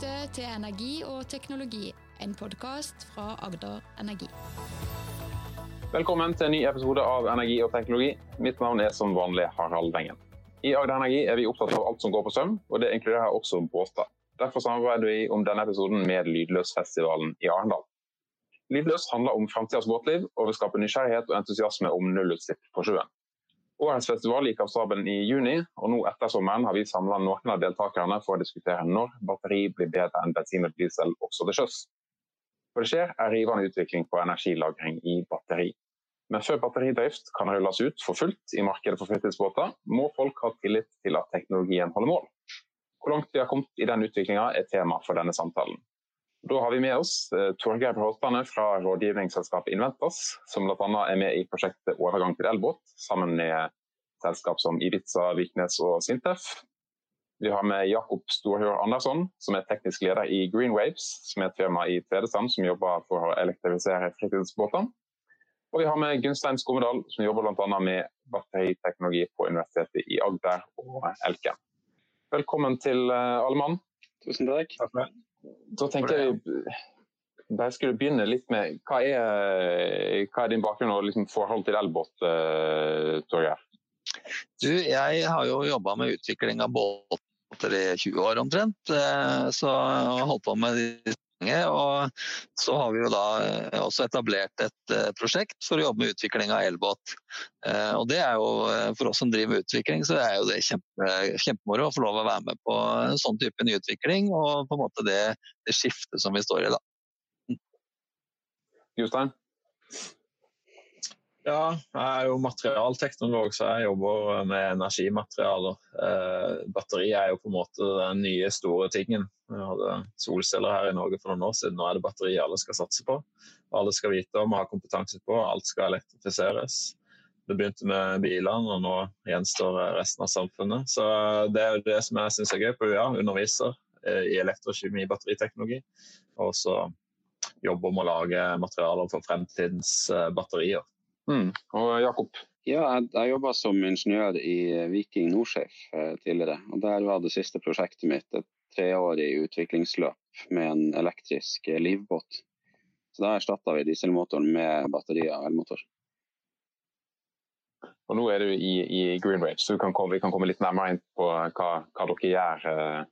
lytter til Energi og teknologi, en podkast fra Agder Energi. Velkommen til en ny episode av Energi og teknologi. Mitt navn er som vanlig Harald Wengen. I Agder Energi er vi opptatt av alt som går på strøm, og det inkluderer også båter. Derfor samarbeider vi om denne episoden med Lydløsfestivalen i Arendal. Lydløs handler om framtidas båtliv og vil skape nysgjerrighet og entusiasme om nullutslipp på sjøen. Årets festival gikk av stabelen i juni, og nå etter sommeren har vi samla noen av deltakerne for å diskutere når batteri blir bedre enn bensin og diesel også til sjøs. For det skjer en rivende utvikling på energilagring i batteri. Men før batteridrift kan rulles ut for fullt i markedet for fritidsbåter, må folk ha tillit til at teknologien holder mål. Hvor langt vi har kommet i den utviklinga er tema for denne samtalen. Da har vi med oss eh, Torgeir Bråtane fra rådgivningsselskapet Inventas, som bl.a. er med i prosjektet Overgang til elbåt, sammen med selskap som Ibiza, Viknes og Sintef. Vi har med Jakob Storhjør Andersson, som er teknisk leder i Green Waves, som er et firma i Tvedestrand som jobber for å elektrifisere fritidsbåter. Og vi har med Gunstein Skomedal, som jobber bl.a. med batteriteknologi på Universitetet i Agder og Elken. Velkommen til eh, alle mann. Tusen takk. Da tenker jeg bare skulle begynne litt med Hva er, hva er din bakgrunn og liksom forhold til elbåt, uh, Torgeir? Du, jeg har jo jobba med utvikling av båter i 20 år omtrent. Eh, så jeg har holdt på med de og så har vi jo da eh, også etablert et prosjekt for å jobbe med utvikling av elbåt. Og det er jo, For oss som driver utvikling, så er jo det kjempe, kjempemoro å få lov å være med på en sånn type nyutvikling og på en måte det, det skiftet som vi står i da. Jostein? Ja, jeg er jo materialteknolog, så jeg jobber med energimaterialer. Eh, batteri er jo på en måte den nye store tingen. Vi hadde solceller her i Norge for noen år siden. Nå er det batteri alle skal satse på. Alle skal vite om og ha kompetanse på. Alt skal elektrifiseres. Det begynte med bilene, og nå gjenstår resten av samfunnet. Så Det er jo det som jeg syns er gøy på UiA. Underviser eh, i elektrokjemi batteriteknologi. Og så jobber med å lage materialer for fremtidens eh, batterier. Mm. Og Jakob? Ja, jeg, jeg jobba som ingeniør i Viking Norsafe eh, tidligere. og Der var det siste prosjektet mitt et treårig utviklingsløp med en elektrisk eh, livbåt. Så Da erstatta vi dieselmotoren med batterier og elmotor. Og Nå er du i, i Green Rage, så kan, komme, vi kan komme litt nærmere inn på hva, hva dere gjør eh,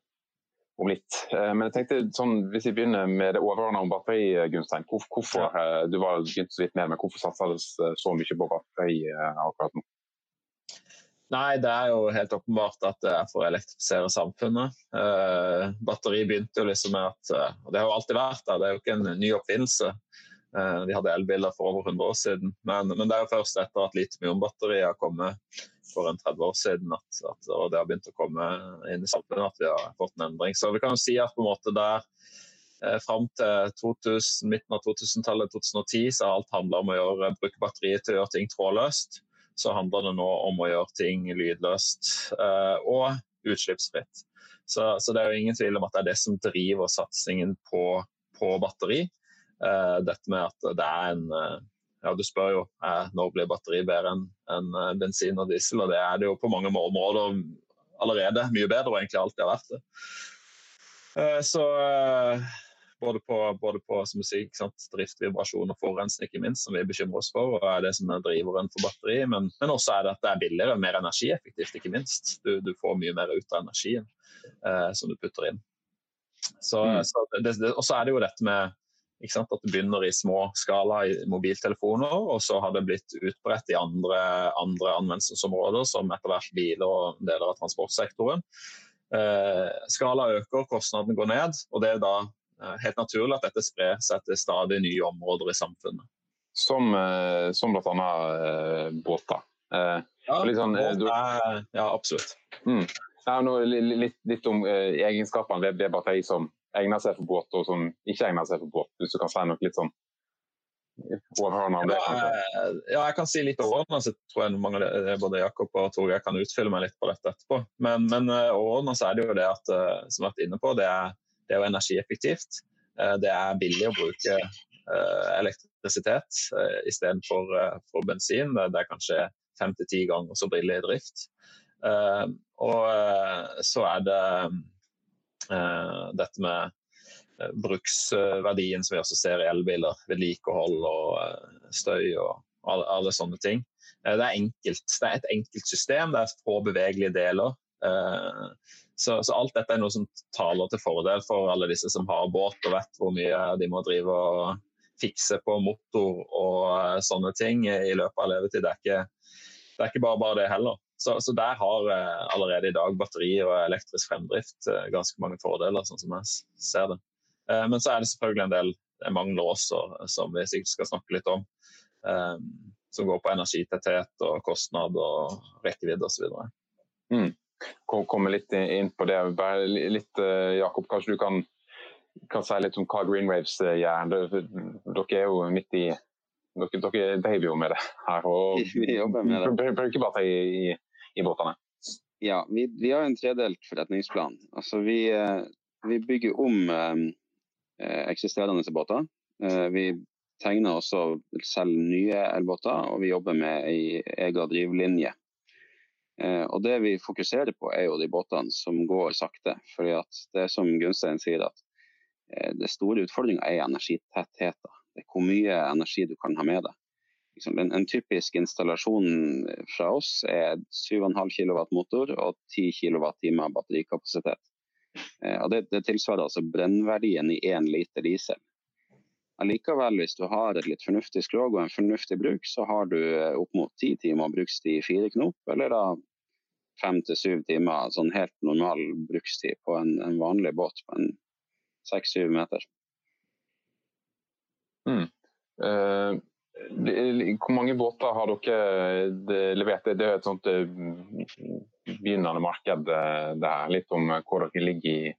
om litt. Eh, men jeg tenkte sånn, hvis vi begynner med det overordnede om batteri, Gunstein. Hvorfor, ja. Eh, du var begynt så vidt med, men hvorfor satses så mye på batteri eh, akkurat nå? Nei, Det er jo helt åpenbart at det er for å elektrifisere samfunnet. Eh, batteri begynte jo liksom med at og Det har jo alltid vært der, det er jo ikke en ny oppfinnelse. Eh, de hadde elbiler for over 100 år siden, men, men det er jo først etter at litiumionbatterier har kommet for en 30 år siden at, at, og det har begynt å komme inn i samfunnet at vi har fått en endring. Så vi kan jo si at på en måte der eh, fram til 2000, midten av 2000-tallet, 2010, så har alt handla om å gjøre, bruke batteriet til å gjøre ting trådløst. Så handler det nå om å gjøre ting lydløst eh, og utslippsfritt. Så, så, det er jo ingen tvil om at det er det som driver satsingen på, på batteri. Eh, dette med at det er en eh, ja, Du spør jo eh, når blir batteri bedre enn en bensin og diesel, og det er det jo på mange områder allerede mye bedre og egentlig alltid har vært det. Så både på, både på som sier, drift, vibrasjon og forurensning, ikke minst, som vi bekymrer oss for, og er det som er driveren for batteri. Men, men også er det at det er billigere og mer energieffektivt, ikke minst. Du, du får mye mer ut av energien eh, som du putter inn. Så, mm. så det, det, og så er det jo dette med at det begynner i små skala i mobiltelefoner, og så har det blitt utbredt i andre, andre anvendelsesområder, som etter hvert biler og deler av transportsektoren. Eh, skala øker, kostnadene går ned, og det er da eh, helt naturlig at dette sprer seg til stadig nye områder i samfunnet. Som, eh, som bl.a. Eh, båter. Eh, ja, sånn, eh, du... ja, absolutt. Mm. Ja, litt, litt, om egenskapene ved, ved batteri som egner seg for båt, og som ikke egner seg for båt? Hvis du kan si noe litt sånn overordna om det? kanskje? Ja, jeg kan si litt overordna, så tror jeg mange, både Jakob og Torgeir kan utfylle meg litt på dette etterpå. Men, men uh, overordna så er det jo det at, som jeg har vært inne på, det er, det er jo energieffektivt. Det er billig å bruke elektrisitet istedenfor for bensin. Det, er kanskje fem til ti ganger så billig i drift. og så er det dette med bruksverdien som vi også ser i elbiler. Vedlikehold og støy og alle, alle sånne ting. Det er, enkelt, det er et enkelt system, det er få bevegelige deler. Så, så, alt dette er noe som taler til fordel for alle disse som har båt og vet hvor mye de må drive og fikse på motor og sånne ting i løpet av levetid. Det er ikke, det er ikke bare bare det heller. Så, så, der har eh, allerede i dag batterier og elektrisk fremdrift eh, ganske mange fordeler, sånn som jeg ser det. Eh, men så er det selvfølgelig en del mangler også, som vi sikkert skal snakke litt om. Som går på energitetthet og kostnad og rekkevidde osv. Mm. Komme litt inn på det. Bare litt, Jakob, kanskje du kan, kan si litt om hva Greenwaves gjør. Dere er jo midt i dere, dere driver jo med det her. og Vi jobber med det. I, båtene? Ja, vi, vi, har en tredelt forretningsplan. Altså vi, eh, vi bygger om eh, eksisterende båter. Eh, vi tegner også selv nye elbåter, og vi jobber med ei egen drivlinje. Eh, og Det vi fokuserer på, er jo de båtene som går sakte. fordi at det som Gunstein sier, at eh, det store utfordringa er energitettheten. Det er hvor mye energi du kan ha med deg. Liksom, en, en, typisk installasjon fra oss er 7,5 kW motor og 10 kWt batterikapasitet. Eh, og det, det, tilsvarer altså brennverdien i én liter diesel. Allikevel, hvis du har et litt fornuftig skrog og en fornuftig bruk, så har du eh, opp mot ti timer brukstid i fire knop, eller da fem til syv timer sånn helt normal brukstid på en, en vanlig båt på en seks-syv meter. Mm. Uh, hvor mange båter har dere levert? Det er et sånt eh, begynnende marked det her. Litt om hvor dere ligger i,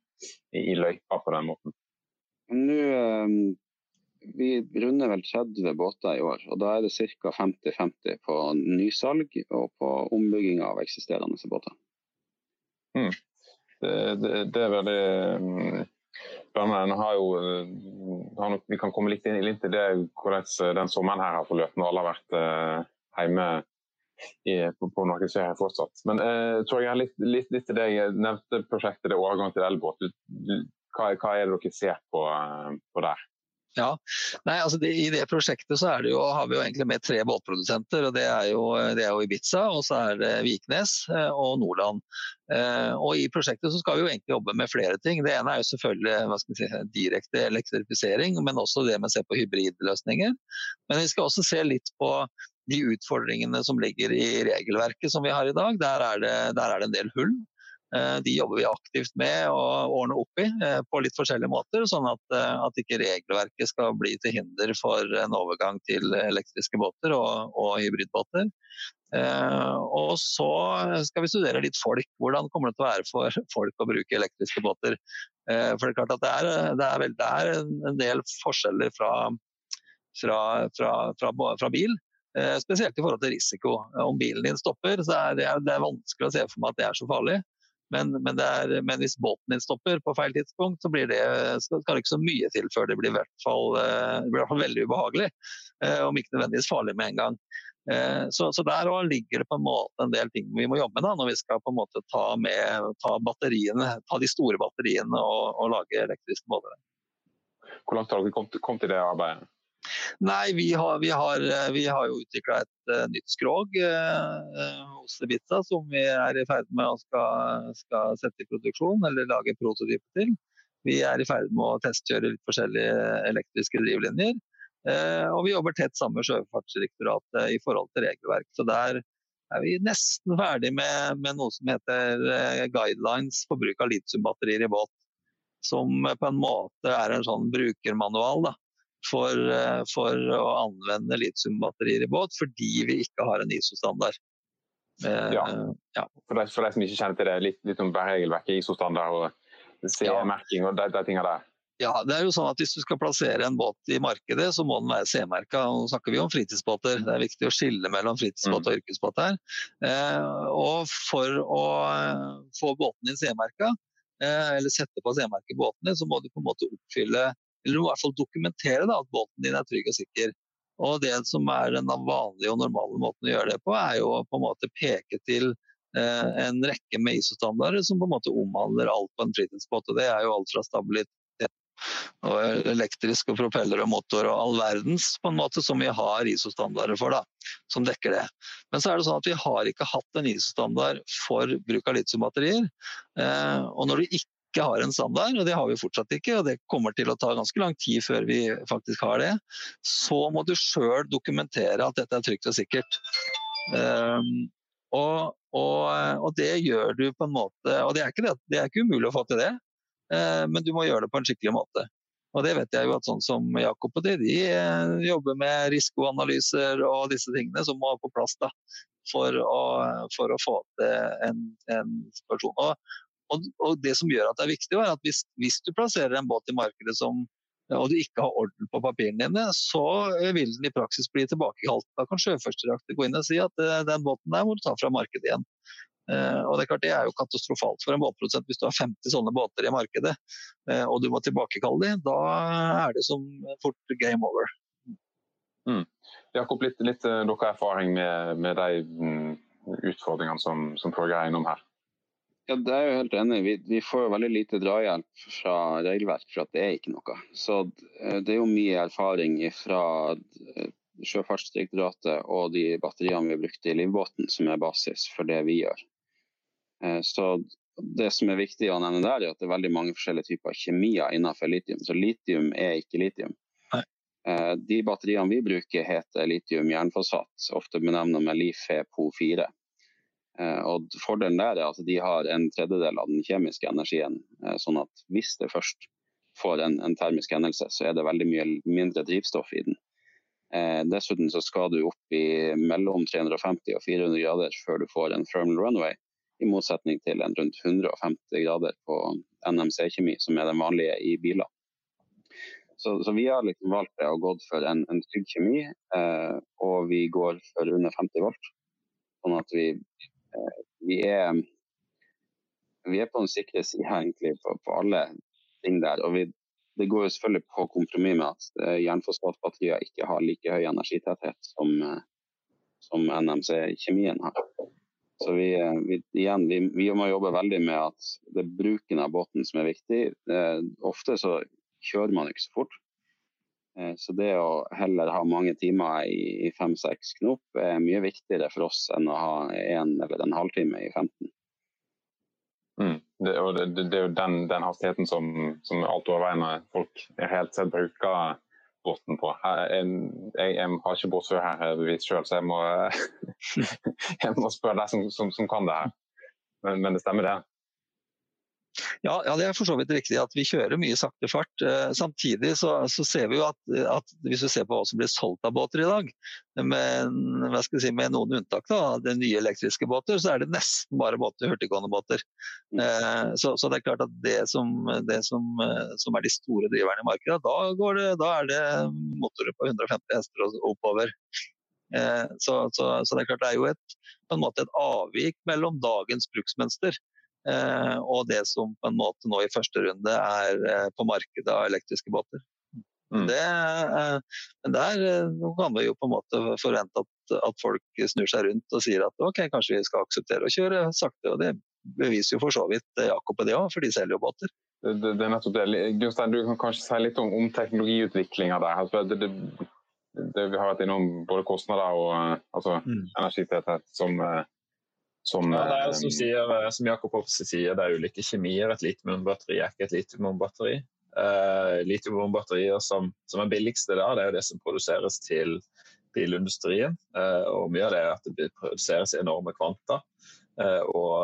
i løypa på den måten. Nå, eh, vi runder vel 30 båter i år, og da er det ca. 50-50 på nysalg og på ombygging av eksisterende båter. Mm. Det, det, det, er veldig spennende. Jo, eh, nok, vi kan komme litt inn, litt til det, hvordan eh, den sommeren her har forløpt når alle har vært eh, hjemme i, på, på norgesferie fortsatt. Men eh, tror jeg litt, litt, litt, til det jeg nevnte prosjektet det er overgang til elbåt. Hva, hva, er det dere ser på, uh, på der? Ja, Nei, altså det, I det prosjektet så det jo, har vi jo egentlig med tre båtprodusenter. og Det er jo, det er jo Ibiza, og så er det Viknes eh, og Nordland. Eh, og I prosjektet så skal vi jo egentlig jobbe med flere ting. Det ene er jo selvfølgelig si, direkte elektrifisering, men også det med å se på hybridløsninger. Men vi skal også se litt på de utfordringene som ligger i regelverket som vi har i dag. Der er det, der er det en del hull. Eh, de jobber vi aktivt med å ordne opp i eh, på litt forskjellige måter, sånn at, eh, at ikke regelverket skal bli til hinder for en overgang til elektriske båter og, og hybridbåter. Og så skal vi studere litt folk. Hvordan kommer det til å være for folk å bruke elektriske båter? For det er klart at det er, det er, vel, det er en del forskjeller fra, fra, fra, fra bil. Spesielt i forhold til risiko. Om bilen din stopper, så er det, det er vanskelig å se for meg at det er så farlig. Men, men, er, men, hvis båten din stopper på feil tidspunkt, så det, skal det ikke så mye til før det blir i hvert fall, eh, i hvert fall veldig ubehagelig. Eh, om ikke nødvendigvis farlig med en gang. Eh, så, så der ligger det på en måte en del ting vi må jobbe med da, når vi skal på en måte ta, med, ta, batteriene, ta de store batteriene og, og lage elektriske båter. Hvor langt har dere kommet, kommet i det arbeidet? Nei, vi har, vi har, eh, vi har jo utvikla et uh, nytt skrog uh, hos Ibiza som vi er i ferd med å skal, skal, sette i produksjon, eller lage prototyper til. Vi er i ferd med å testkjøre litt forskjellige elektriske drivlinjer. Uh, og vi jobber tett sammen med Sjøfartsdirektoratet i forhold til regelverk. Så der er vi nesten ferdig med, med noe som heter guidelines for bruk av litiumbatterier i båt. Som på en måte er en sånn brukermanual. da for, eh, for å anvende litiumbatterier i båt, fordi vi ikke har en ISO-standard. Eh, ja. ja. For, de, for, de, som ikke kjenner til det, litt, litt om regelverket, ISO-standard og CE-merking og de, de tingene der? Ja, det er jo sånn at Hvis du skal plassere en båt i markedet, så må den være C-merka. Nå snakker vi om fritidsbåter. Det er viktig å skille mellom fritidsbåt og mm. yrkesbåt her. Eh, og For å få båten din C-merka, eh, eller sette på C-merket båten din, så må du på en måte oppfylle eller i hvert fall dokumentere da, at båten din er trygg og sikker. Og Det som er den vanlige og normale måten å gjøre det på, er jo på en måte peke til eh, en rekke med ISO-standarder som på en måte omhandler alt på en fritidsbåt. og Det er jo alt fra stabilitet og elektrisk og propeller og motor og all verdens på en måte som vi har ISO-standarder for, da, som dekker det. Men så er det sånn at vi har ikke hatt en ISO-standard for bruk av litiumbatterier. Eh, og når du ikke har en standard, og det har vi fortsatt ikke, og det kommer til å ta ganske lang tid før vi faktisk har det, så må du sjøl dokumentere at dette er trygt og sikkert. Um, og, og, og, det gjør du på en måte Og det er ikke, det, det er ikke umulig å få til det, uh, men du må gjøre det på en skikkelig måte. Og det vet jeg jo at sånn som Jakob og de, de eh, jobber med risikoanalyser og disse tingene som må på plass da, for, å, for å få til en, en situasjon. Og, og, og, det som gjør at det er viktig, er at hvis, hvis du plasserer en båt i markedet som og du ikke har orden på papirene dine, så vil den i praksis bli tilbakekalt. Da kan Sjøførsdirektoratet gå inn og si at eh, den båten der må du ta fra markedet igjen. Eh, og Det er klart det er jo katastrofalt for en båtprodusent hvis du har 50 sånne båter i markedet eh, og du må tilbakekalle dem. Da er det som fort game over. Mm. Jakob, litt, litt dere erfaring med, med de mm, utfordringene som, som Torgeir er innom her? Ja, det er jeg jo helt enig i. Vi, vi, får jo veldig lite drahjelp fra regelverk for at det er ikke noe. Så eh, det er jo mye erfaring fra eh, Sjøfartsdirektoratet og de batteriene vi brukte i livbåten som er basis for det vi gjør. Eh, så det som er viktig å nevne der, er at det er veldig mange forskjellige typer kjemier innenfor litium. Så litium er ikke litium. De batteriene vi bruker heter litium jernfosfat, ofte benevnet med LiFePO4. Eh, og Fordelen der er at de har en tredjedel av den kjemiske energien. Eh, sånn at hvis det først får en, en termisk hendelse, så er det veldig mye mindre drivstoff i den. Eh, dessuten så skal du opp i mellom 350 og 400 grader før du får en thermal runway, i motsetning til en rundt 150 grader på NMC-kjemi, som er den vanlige i biler. Så, så vi har liksom valgt det og gått for en, en trygg kjemi, eh, og vi går for under 50 volt. Sånn at vi Eh, vi er, vi er på den sikre sida egentlig på, på, alle ting der. og vi, Det går jo selvfølgelig på kompromiss med at eh, jernfosfatbatterier ikke har like høy energitetthet som, eh, som NMC-kjemien har. Så vi, vi, igjen, vi, vi, må jobbe veldig med at det er bruken av båten som er viktig. Eh, ofte så kjører man ikke så fort. Eh, så det å heller ha mange timer i fem-seks knop er mye viktigere for oss enn å ha en eller en halvtime i 15. Mm. Det, og det, det, det, er jo den, den hastigheten som, som altoverveiende folk helt sett bruker båten på. Jeg, jeg, jeg, har ikke båtførerbevis sjøl, så jeg må, jeg må spørre deg som, som, som, kan det her. Men, men det stemmer det? Ja, ja, det er for så vidt riktig at vi kjører mye sakte fart. Eh, samtidig så, så, ser vi jo at, at, hvis vi ser på hva som blir solgt av båter i dag, med, si, med noen unntak da, av de nye elektriske båter, så er det nesten bare båter, hurtiggående båter. Mm. Eh, så, så, det er klart at det, som, det som, eh, som, er de store driverne i markedet, da, det, da er det motorer på 150 hester og oppover. Eh, så, så, så, det er klart det er jo et, på en måte et avvik mellom dagens bruksmønster og det som på en måte nå i første runde er eh, på markedet av elektriske båter. Mm. Det, eh, men der kan vi jo på en måte forvente at, at, folk snur seg rundt og sier at ok, kanskje vi skal akseptere å kjøre sakte. og Det beviser jo for så vidt Jakob og det òg, for de selger jo båter. Det, det, det, er nettopp det. Gunstein, du kan kanskje si litt om, om teknologiutviklinga der. Altså, det, vi har vært innom både kostnader og altså, mm. energitetthet som som, ja, det er som, sier, eh, som Jakob også sier, det er ulike kjemier. Et litiumbatteri er ikke et litiumbatteri. Uh, litiumbatterier som, som, er billigste da, det er jo det som produseres til bilindustrien. Uh, og mye av det er at det produseres i enorme kvanta. Uh, og,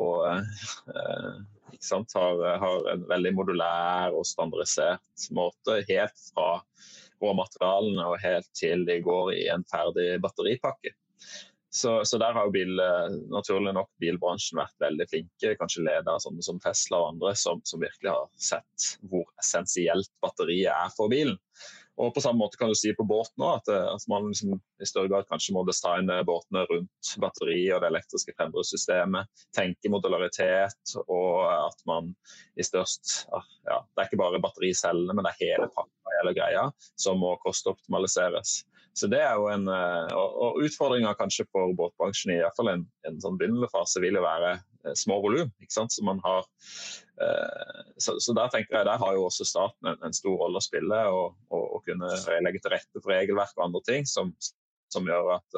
og uh, sant, har, har, en veldig modulær og standardisert måte. Helt fra råmaterialene og helt til de går i en ferdig batteripakke. Så, så, der har jo bil, eh, naturlig nok bilbransjen vært veldig flinke, kanskje ledere av sånne som Tesla og andre, som, som, virkelig har sett hvor essensielt batteriet er for bilen. Og på samme måte kan du si på båten òg, at, eh, at, man liksom i større grad kanskje må designe båtene rundt batteri og det elektriske fremdriftssystemet. Tenke modularitet, og at man i størst ah, ja, Det er ikke bare battericellene, men det er hele pakka, hele greia, som må kosteoptimaliseres. Så det er jo en, eh, og, og Utfordringa kanskje for båtbransjen i hvert fall en, en sånn begynnende fase vil jo være eh, små volum. Så man har så, så, der tenker jeg der har jo også staten en, en stor rolle å spille, og, og, og, kunne legge til rette for regelverk og andre ting som, som gjør at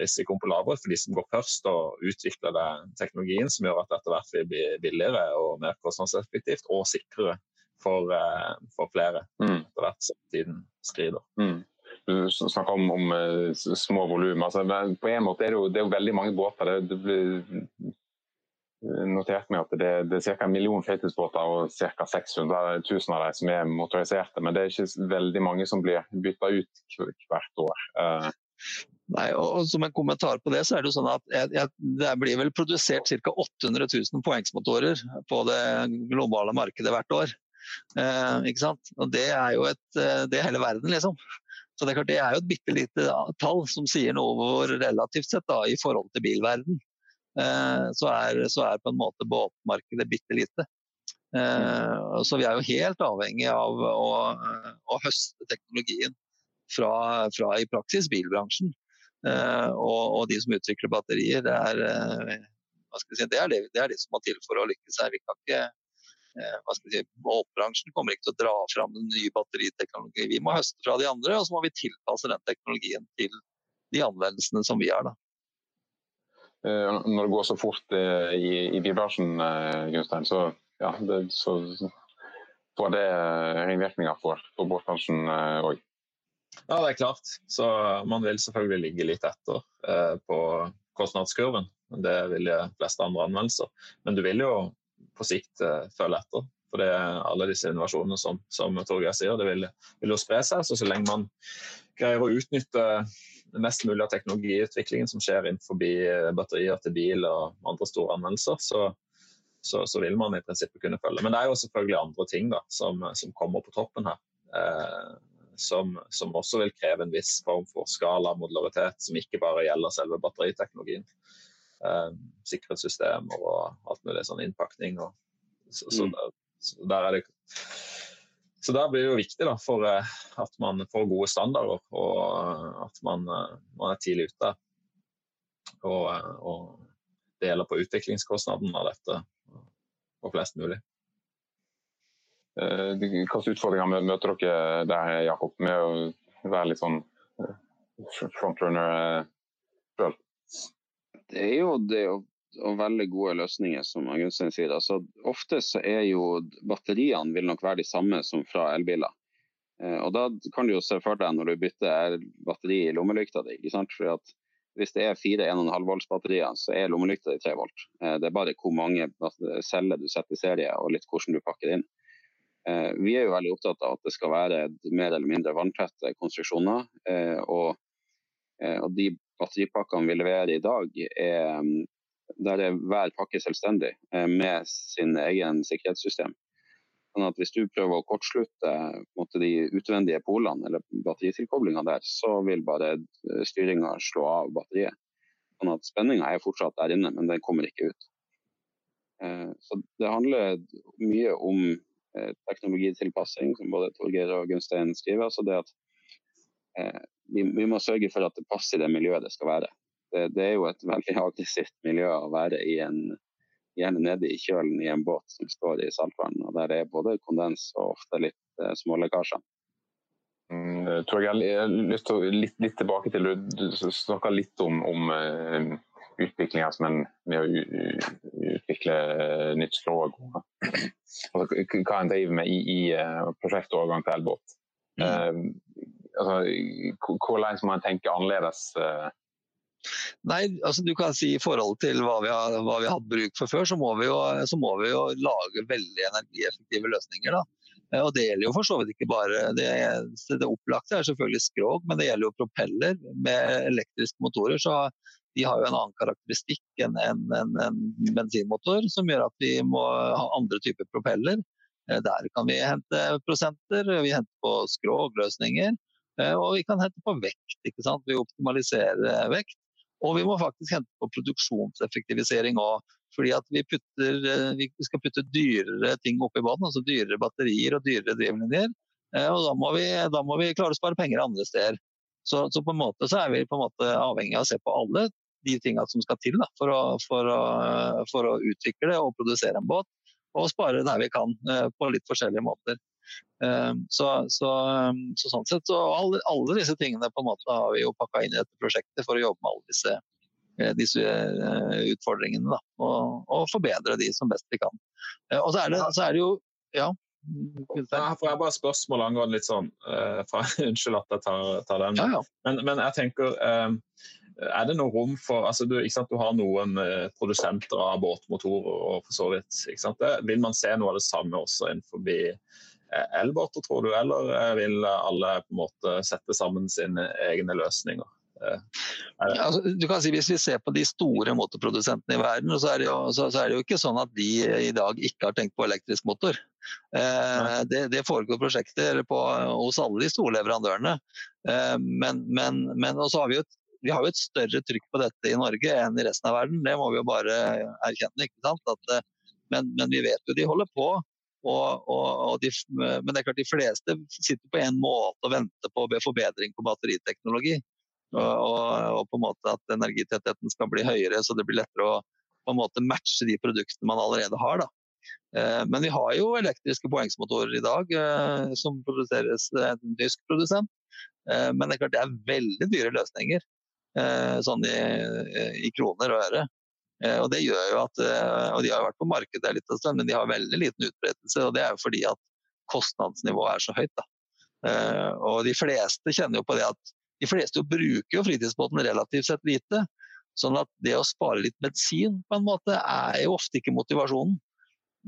risikoen på lavere for de som går først og utvikler den teknologien som gjør at etter hvert vil bli billigere og mer kostnadseffektivt og sikrere for, eh, for flere mm. etter hvert som tiden skrider. Mm. Du snakker om, om uh, små volum. Altså, på en måte er det, jo, det er jo veldig mange båter. Det, det blir notert med at det, det er ca. en million fritidsbåter og ca. 600 000 av dem som er motoriserte. Men det er ikke veldig mange som blir bytta ut hvert år. Uh, Nei, og Som en kommentar på det, så er det jo sånn at jeg, jeg, det blir vel produsert ca. 800 000 poengsmotorer på det globale markedet hvert år. Eh, ikke sant? Og Det er jo et, eh, det er hele verden, liksom. Så Det er klart det er jo et bitte lite tall som sier noe hvor relativt sett da, i forhold til bilverden. Eh, så, er, så er på en måte båtmarkedet bitte lite. Eh, så vi er jo helt avhengig av å, å høste teknologien fra, fra, i praksis bilbransjen. Eh, og, og, de som utvikler batterier, det er, si, det, er det, det, er det, som må til for å lykkes her. Vi kan ikke, hva skal si, Båtbransjen kommer ikke til å dra fram en ny batteriteknologi. Vi må høste fra de andre, og så må vi tilpasse den teknologien til de anvendelsene som vi har. da. Når det går så fort i, i bilbransjen, Gunstein, så, ja, det, så får det ringvirkninger for, for båtbransjen òg. Ja, det er klart. Så man vil selvfølgelig ligge litt etter eh, på kostnadskurven. Det vil de fleste andre anvendelser. Men du vil jo på sikt eh, følge etter. For det er alle disse innovasjonene som, som Torgeir sier, det vil, vil, jo spre seg. Så så lenge man greier å utnytte mest mulig av teknologiutviklingen som skjer innenfor eh, batterier til bil og andre store anvendelser, så, så, så, vil man i prinsippet kunne følge. Men det er jo selvfølgelig andre ting da, som, som kommer på toppen her. Eh, som, som, også vil kreve en viss form for skala modularitet, som ikke bare gjelder selve batteriteknologien. Um, sikkerhetssystemer og alt mulig sånn innpakning. Og, så, så, mm. der, så, der er det så der blir det jo viktig da, for uh, at man får gode standarder, og uh, at man, uh, man, er tidlig ute. Og, og deler på utviklingskostnaden av dette for flest mulig. Eh, hvilke utfordringer møter dere der, Jakob, med å være litt sånn eh, frontrunner eh, sjøl? Det er jo det å, å velge gode løsninger, som Gunstein sier. Altså, ofte så er jo batteriene vil nok være de samme som fra elbiler. Og Da kan du jo se for deg når du bytter batteri i lommelykta di. Hvis det er fire 1,5 volts batterier, så er lommelykta di 3 volt. Det er bare hvor mange celler du setter i serie og litt hvordan du pakker inn. Eh, vi er jo veldig opptatt av at det skal være mer eller mindre vanntette konstruksjoner. Eh, og, eh, og de batteripakkene vi leverer i dag, er, der er hver pakke selvstendig med sin egen sikkerhetssystem. Sånn at Hvis du prøver å kortslutte måtte, de utvendige polene eller batteritilkoblinga der, så vil bare styringa slå av batteriet. Sånn at Spenninga er fortsatt der inne, men den kommer ikke ut. Så Det handler mye om Eh, teknologitilpassing, som både Torgeir og Gunstein skriver. altså det at eh, vi, vi, må sørge for at det passer i det miljøet det skal være. Det, det, er jo et veldig aggressivt miljø å være i en gjerne nede i kjølen i en båt som står i saltvann. og Der er både kondens og ofte litt eh, smålekkasjer. Mm, Torgeir, litt, litt, tilbake til Du, snakka litt om, om uh, utviklinga med å utvikle nytt skrog. Altså, hva en driver med i, i uh, prosjektovergang til elbåt. Mm. Altså, hvordan må man tenke annerledes? Uh? Nei, altså du kan si I forhold til hva vi har, hva vi har hatt bruk for før, så må, jo, så må, vi jo, lage veldig energieffektive løsninger. da. Og Det gjelder jo for så vidt ikke bare det, det opplagte er selvfølgelig skrog, men det gjelder jo propeller med elektriske motorer. Så de har jo en annen karakteristikk enn en, en, en, bensinmotor, som gjør at vi må ha andre typer propeller. Eh, der kan vi hente prosenter, vi henter på skrogløsninger, eh, og vi kan hente på vekt. ikke sant? Vi optimaliserer vekt. Og vi må faktisk hente på produksjonseffektivisering òg. Fordi at vi, putter, eh, vi skal putte dyrere ting oppi båten, altså dyrere batterier og dyrere drivlinjer. Og da må, vi, da må vi klare å spare penger andre steder. Så, så, på en måte så er vi på en måte avhengig av å se på alle de tingene som skal til da, for, å, for, å, for, å, utvikle og produsere en båt. og spare der vi kan, på litt forskjellige måter. Så, så, så sånn sett, så alle, alle, disse tingene på en måte har vi jo pakka inn i dette prosjektet for å jobbe med alle disse, disse utfordringene. Da, og, og, forbedre de som best vi kan. Og så er det, så er det jo ja. Her får jeg bare spørsmål angående litt sånn fra, Unnskyld at jeg tar, tar den. Ja, ja. Men, men, jeg tenker uh, Er det noe rom for altså du, du har noen produsenter av båtmotorer og for så vidt. Vil man se noe av det samme også innenfor elbåter, tror du? Eller vil alle på en måte sette sammen sine egne løsninger? Altså, du kan si Hvis vi ser på de store motorprodusentene i verden, så er, jo, så, så er, det jo, ikke sånn at de i dag ikke har tenkt på elektrisk motor. Eh, det, det, foregår prosjekter på, hos alle de store leverandørene. Eh, men, men, men har vi, et, vi, har jo et større trykk på dette i Norge enn i resten av verden. Det må vi jo bare erkjenne. At, eh, men, men, vi vet jo de holder på. Og, og, og de, men det er klart de fleste sitter på en måte og venter på forbedring på batteriteknologi. Og, på en måte at energitettheten skal bli høyere, så det blir lettere å på en måte matche de produktene man allerede har. Da. Eh, men vi har jo elektriske poengsmotorer i dag eh, som produseres av en tysk produsent. Eh, men det er klart det er veldig dyre løsninger, sånn i, i kroner og øre. Og det gjør jo at, og De har vært på markedet litt, men de har veldig liten utbredelse. og Det er jo fordi at kostnadsnivået er så høyt. Da. Og De fleste kjenner jo på det at de fleste bruker jo fritidsbåten relativt sett lite. Sånn at det å spare litt bensin på en måte er jo ofte ikke motivasjonen.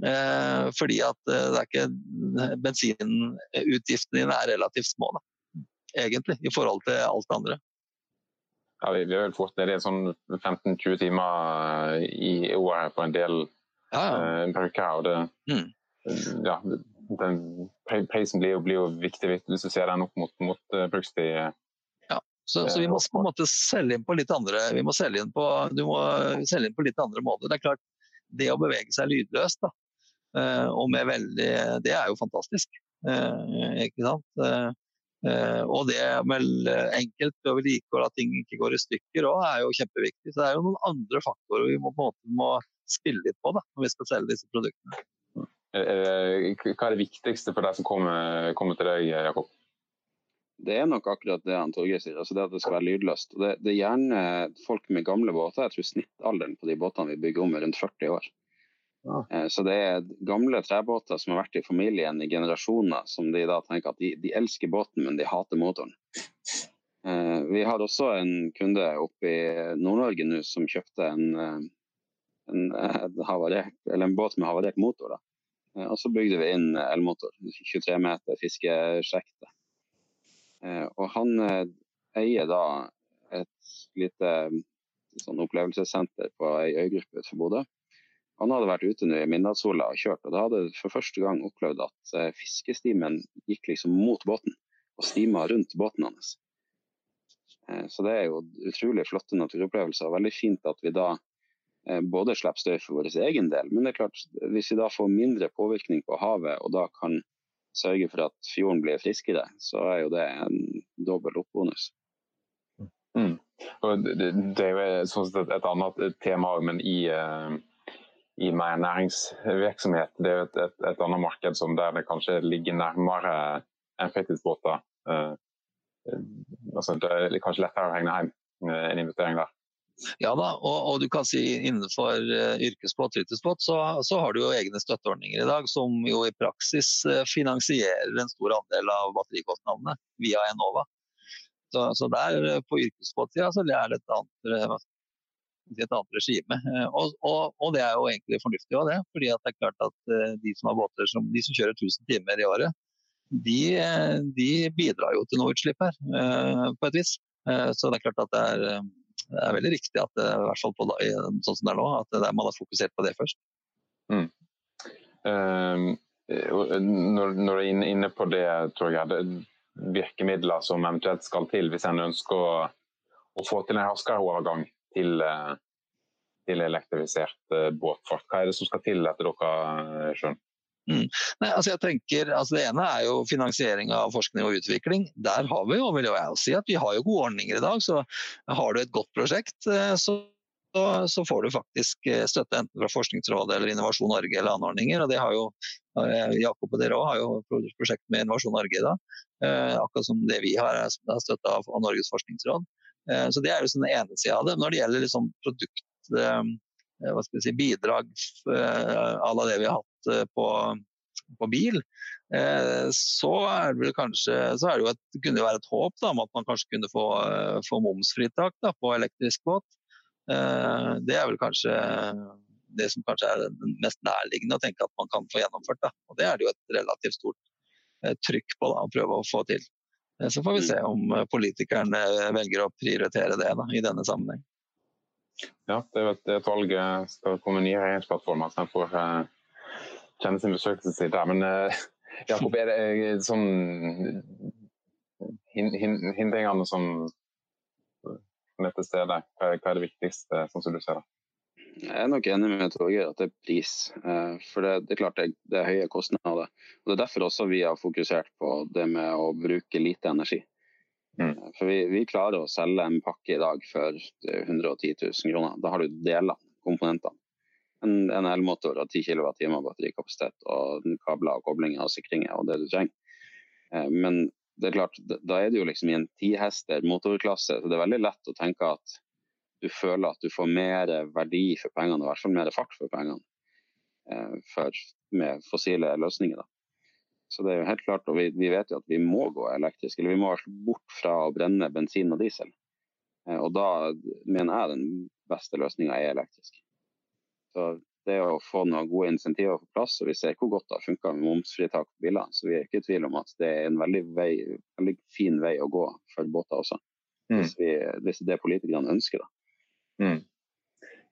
Eh, fordi at eh, det er ikke bensinutgiftene dine er relativt små, da. egentlig, i forhold til alt det andre. Ja, vi, vi har vel fått ned i sånn 15-20 timer i år på en del ja. Uh, bruker. Og det, mm. ja, den prisen blir jo, blir jo viktig hvis du ser den opp mot, mot brukstid så, så, vi må på en måte selge inn på litt andre vi må selge inn på, du må selge inn på litt andre måter. Det er klart, det å bevege seg lydløst da, eh, og med veldig Det er jo fantastisk. Eh, ikke sant? Eh, og det med enkelt å vedlikeholde at ting ikke går i stykker òg, er jo kjempeviktig. Så det er jo noen andre faktorer vi må, på en måte må spille litt på da, når vi skal selge disse produktene. Hva er det viktigste for deg som kommer, kommer til deg, Jakob? Det er nok akkurat det han Torgeir sier, altså det at det skal være lydløst. Det, det, er gjerne folk med gamle båter. Jeg tror snittalderen på de båtene vi bygger om er rundt 40 år. Eh, så det er gamle trebåter som har vært i familien i generasjoner, som de da tenker at de, de elsker båten, men de hater motoren. Eh, vi har også en kunde oppe i Nord-Norge nå som kjøpte en, eh, en, havarert, en, båt med havarert motor. Da. Og så bygde vi inn elmotor. 23 meter fiskesjekte. Og han eier da et lite sånn opplevelsessenter på ei øygruppe utenfor Bodø. Han hadde vært ute nå i midnattssola og kjørt, og da hadde for første gang opplevd at eh, fiskestimen gikk liksom mot båten og stima rundt båten hans. Så det er jo utrolig flotte naturopplevelser. og Veldig fint at vi da både slipper støy for vår egen del, men det er klart, hvis vi da får mindre påvirkning på havet og da kan sørge for at fjorden blir friskere, så er jo det en dobbel oppbonus. Mm. Det, det, er jo sånn et annet tema, men i, i mer næringsvirksomhet. Det er jo et, et, et, annet marked som der det kanskje ligger nærmere enn fritidsbåter. Uh, altså det er kanskje lettere å henge hjem en investering der. Ja da, og, og, du kan si innenfor uh, yrkesbåt, fritidsbåt, så, så, har du jo egne støtteordninger i dag som jo i praksis uh, finansierer en stor andel av batterikostnadene via Enova. Så, så der uh, på yrkesbåtsida så er det et annet, et annet regime. Og, og, og, det er jo egentlig fornuftig av det, fordi det er klart at de som har båter som, de som kjører 1000 timer i året, de, de bidrar jo til noe utslipp her, på et vis. Så det er klart at det er det er veldig riktig at det, i hvert fall på, sånn som det er nå, at det, man har fokusert på det først. Mm. Um, når, når, du er inne på det, det virkemidler som eventuelt skal til hvis en ønsker å, å få til en raskere overgang til, eh, til elektrifisert eh, båtfart. Hva er det som skal til etter dere skjønner? Mm. Nei, altså jeg tenker, altså Det ene er jo finansiering av forskning og utvikling. Der har vi jo, vil jeg si at vi har jo gode ordninger i dag. så Har du et godt prosjekt, eh, så så får du faktisk eh, støtte enten fra Forskningsrådet eller Innovasjon Norge eller anordninger. og det har jo Jakob og dere òg har jo prosjekt med Innovasjon Norge i dag. Akkurat som det vi har er støtta av Norges forskningsråd. Så Det er jo sånn den ene sida av det. Når det gjelder liksom produkt, hva skal vi si, bidrag à la det vi har hatt på, på bil, så er det kanskje så er det et, kunne det være et håp da, om at man kanskje kunne få, få momsfritak da, på elektrisk båt. Eh, det er vel kanskje det som kanskje er det mest nærliggende å tenke at man kan få gjennomført. Da. Og Det er det jo et relativt stort eh, trykk på da, å prøve å få til. Eh, så får vi se om politikerne velger å prioritere det da, i denne sammenheng. Ja, det er et, et valg skal komme nye regjeringsplattformer, så en får kjenne sin besøkelsestid der. Men Jakob, er det sånn hindringene som er til stede? Hva er det viktigste, sånn som du ser det? Jeg er nok enig med Torgeir at det er pris. Eh, for det, det er klart det, det, er høye kostnader. Og Det er derfor også vi har fokusert på det med å bruke lite energi. Mm. Eh, for vi, vi, klarer å selge en pakke i dag for 110 000 kroner. Da har du deler, komponentene. En, en elmotor og 10 kWh batterikapasitet og kabler og koblinger og sikringer og det du trenger. Eh, men det er klart, da er det jo liksom i en tihester motorklasse, så det er veldig lett å tenke at du føler at du får mer verdi for pengene, i hvert fall mer fart for pengene, eh, for, med fossile løsninger. Da. Så det er jo helt klart, og vi, vi, vet jo at vi må gå elektrisk, eller vi må bort fra å brenne bensin og diesel. Eh, og da mener jeg den beste løsninga er elektrisk. Så det å få noen gode insentiver på plass, og vi ser hvor godt det har funka med momsfritak på biler. Så vi er ikke i tvil om at det er en veldig, vei, veldig fin vei å gå for båter også. Mm. Hvis, vi, hvis, det er politikerne ønsker. Da. Mm.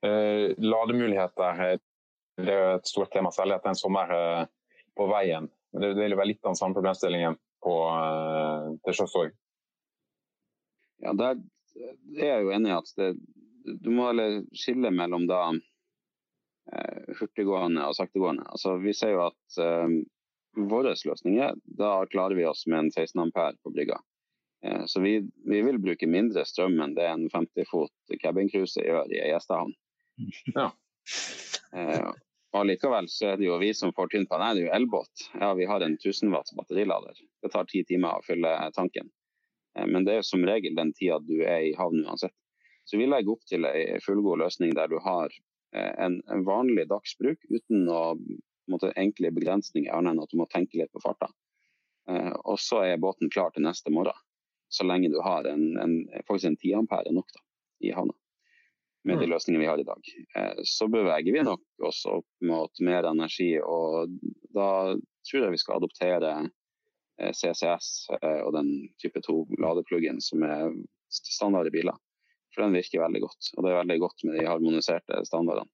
Eh, lademuligheter det er et stort tema, særlig at det er en sommer eh, på veien. Det vil være litt av den samme problemstillingen på, eh, til sjøs òg. Ja, der er jeg jo enig i at det, du må skille mellom da hurtiggående og saktegående. Altså, vi ser jo at uh, våre løsninger, da klarer vi oss med en 16 ampere på brygga. Uh, så vi, vi, vil bruke mindre strøm enn det en 50 fot cabincruise gjør i Gjestehavn. Ja. Eh, og likevel så er det jo vi som får tynt på Nei, det er jo elbåt. Ja, vi har en 1000 watts batterilader. Det tar ti timer å fylle tanken. Men det er som regel den tida du er i havn uansett. Så vi legger opp til ei fullgod løsning der du har Eh, en, en vanlig dagsbruk uten å måtte, enkle begrensninger, annet enn at du må tenke litt på farta. Eh, og så er båten klar til neste morgen, så lenge du har en, en, faktisk en 10 ampere nok da, i havna. Med de mm. løsningene vi har i dag. Eh, så beveger vi nok oss opp mot mer energi, og da tror jeg vi skal adoptere CCS og den type 2-ladepluggen som er standard i biler. For den virker veldig godt. Og det er veldig godt med de harmoniserte standardene.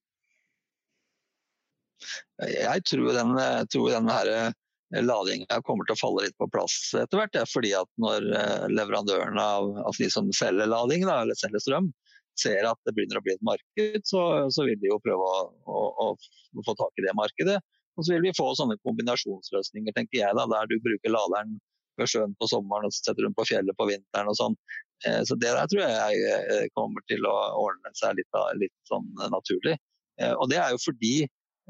Jeg tror den, tror den her eh, ladinga kommer til å falle litt på plass etter hvert. Ja, fordi at når eh, leverandørene av altså de som selger lading, da, eller selger strøm, ser at det begynner å bli et marked, så, så vil de jo prøve å, å, å, få tak i det markedet. Og så vil vi få sånne kombinasjonsløsninger, tenker jeg, da, der du bruker laderen ved sjøen på sommeren og setter den på fjellet på vinteren og sånn. Eh, så det der tror jeg eh, kommer til å ordne seg litt, litt sånn naturlig. Og det er jo fordi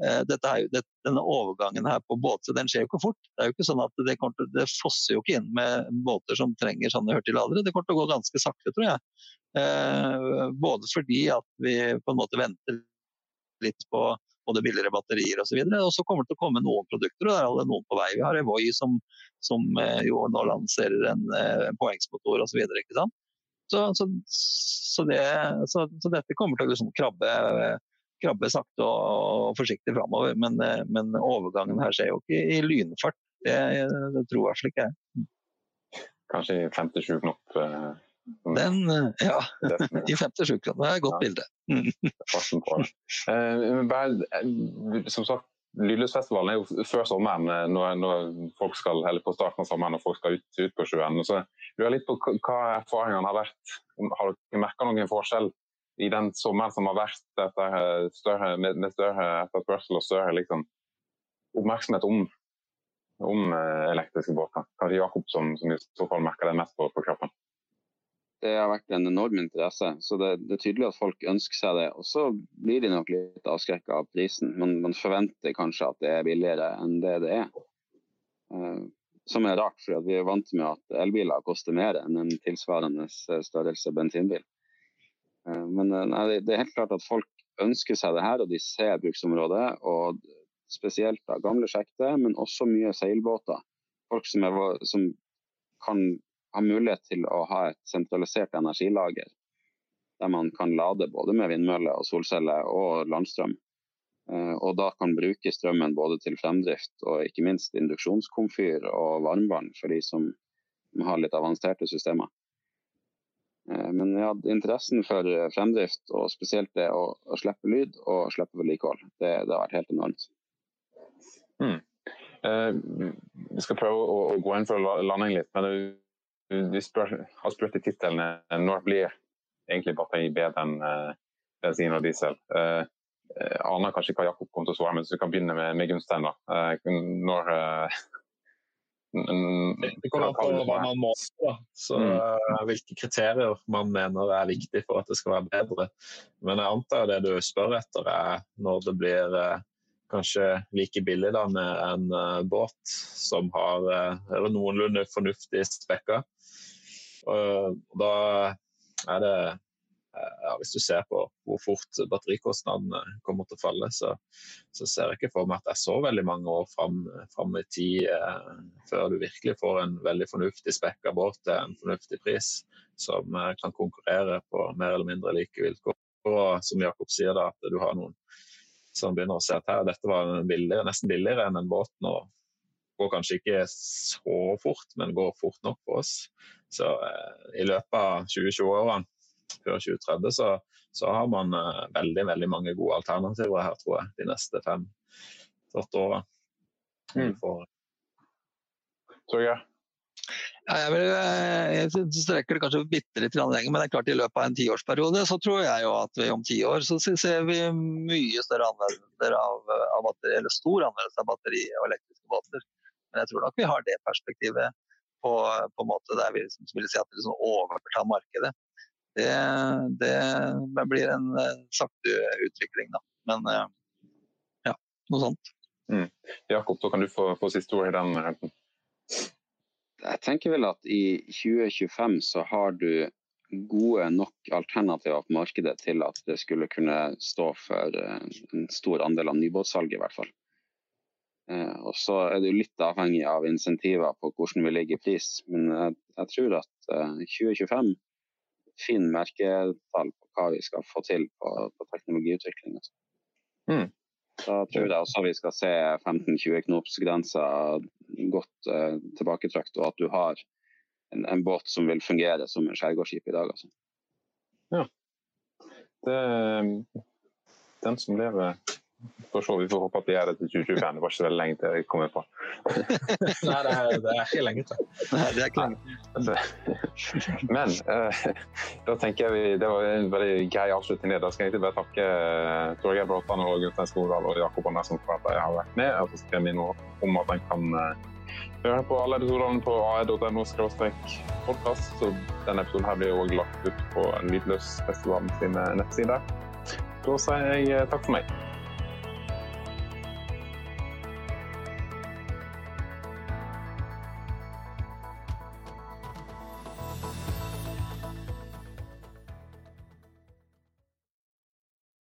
er jo, denne overgangen her på båter den skjer jo ikke fort. Det er jo ikke sånn at det, til, det fosser jo ikke inn med båter som trenger sånne hurtigladere. Det kommer til å gå ganske sakte, tror jeg. Både fordi at vi på en måte venter litt på både billigere batterier osv. Og, så og så kommer det til å komme noen produkter, og det er alle noen på vei. Vi har Evoy som, som jo nå lanserer en, en poengsmotor osv. Så, så, så, så, det, så, så, dette kommer til å liksom krabbe, krabbe sakte og, forsiktig framover. Men, men, overgangen her skjer jo ikke i lynfart. Det, det tror i hvert fall ikke jeg. Kanskje i 57 knop? Eh, Den, ja. I 57 knop. Det er et godt ja. bilde. Mm. som sagt, Lydløsfestivalen er jo før sommeren, når, når, folk skal, eller på starten av sommeren når folk skal ut, ut på sjøen. Så lurer litt på hva erfaringene har vært. Har dere merka noen forskjell i den sommeren som har vært etter større, med, med større etterspørsel og større liksom, oppmerksomhet om, om elektriske båter? Kanskje Jakob som, som, i så fall merker det mest på, på kroppen? det har vært en enorm interesse. Så det, det, er tydelig at folk ønsker seg det. Og så blir de nok litt avskrekka av prisen. Man, man, forventer kanskje at det er billigere enn det det er. Uh, som er rart, for vi er vant med at elbiler koster mer enn en tilsvarende størrelse bensinbil. Uh, men uh, nei, det er helt klart at folk ønsker seg det her, og de ser bruksområdet. og Spesielt da, gamle sjekter, men også mye seilbåter. Folk som, er, som kan ha mulighet til å ha et sentralisert energilager. Der man kan lade både med vindmøller og solceller og landstrøm. Eh, og da kan bruke strømmen både til fremdrift og ikke minst induksjonskomfyr og varmvann for de som har litt avanserte systemer. Eh, men ja, interessen for fremdrift og spesielt det å, å slippe lyd og slippe vedlikehold, det, det har vært helt enormt. Mm. Eh, vi skal prøve å, å, gå inn for landing litt, men spør, har spurt i tittelen når blir egentlig batteri bedre enn eh, bensin og diesel. Uh, aner kanskje hva Jakob kommer til å svare, men så vi kan begynne med, med Gunstein. da. når det kommer an på hva man måler, så mm. hvilke kriterier man mener er viktig for at det skal være bedre. Men jeg antar det du spør etter er når det blir kanskje like billig da, med en uh, båt som har noenlunde fornuftig spekka. Da er det ja, Hvis du ser på hvor fort batterikostnadene kommer til å falle, så, så, ser jeg ikke for meg at det er så veldig mange år fram, i tid før du virkelig får en veldig fornuftig spekka båt til en fornuftig pris, som kan konkurrere på mer eller mindre like vilkår. Og som Jakob sier, da, at du har noen som begynner å se at her, dette var billigere, nesten billigere enn en båt nå. Går kanskje ikke så fort, men går fort nok på oss. Så eh, i løpet av 2020-årene, før 2030, så, så, har man eh, veldig veldig mange gode alternativer her, tror jeg, de neste fem-åtte årene. Mm. Så ja. Ja, jeg, vil, eh, jeg strekker det kanskje bitte litt lenger, men det er klart i løpet av en tiårsperiode så tror jeg jo at vi om ti år så ser vi mye større anvendelser av, av batteri, eller stor anvendelse av batteri og elektriske båter. Men jeg tror nok vi har det perspektivet på, på en måte der vi liksom vil si at vi liksom overtar markedet. Det, det, blir en sakte utvikling, da. Men eh, ja, noe sånt. Mm. Jakob, da kan du få, få siste ord i den. Jeg tenker vel at i 2025 så har du gode nok alternativer på markedet til at det skulle kunne stå for eh, en stor andel av nybåtsalget, i hvert fall. Eh, og så er det jo litt avhengig av insentiver på hvordan vi ligger i pris. Men jeg, jeg tror at 2025 eh, finner merketall på hva vi skal få til på, på teknologiutvikling. Altså. Mm. Da tror jeg også vi skal se 15-20 knops-grensa godt eh, tilbaketrakt, og at du har en, en, båt som vil fungere som en skjærgårdsskip i dag. Altså. Ja. Det, den som lever får så vi får håpe at de gjør det til 2025. Det var ikke så veldig lenge til jeg kommer på. Nei, det er, det er, ikke lenge til. Nei, det er ikke lenge Men uh, da tenker jeg vi, det var en veldig grei avslutning. Da skal jeg egentlig bare takke uh, Torgeir Bråtan og Gunstein Skogdal og Jakob Andersen for at de har vært med. Og så skal jeg minne om at en kan uh, høre på alle episodene på ae.no podkast. Så denne episoden her blir også lagt ut på Lydløsfestivalen sine nettsider. Da sier jeg takk for meg.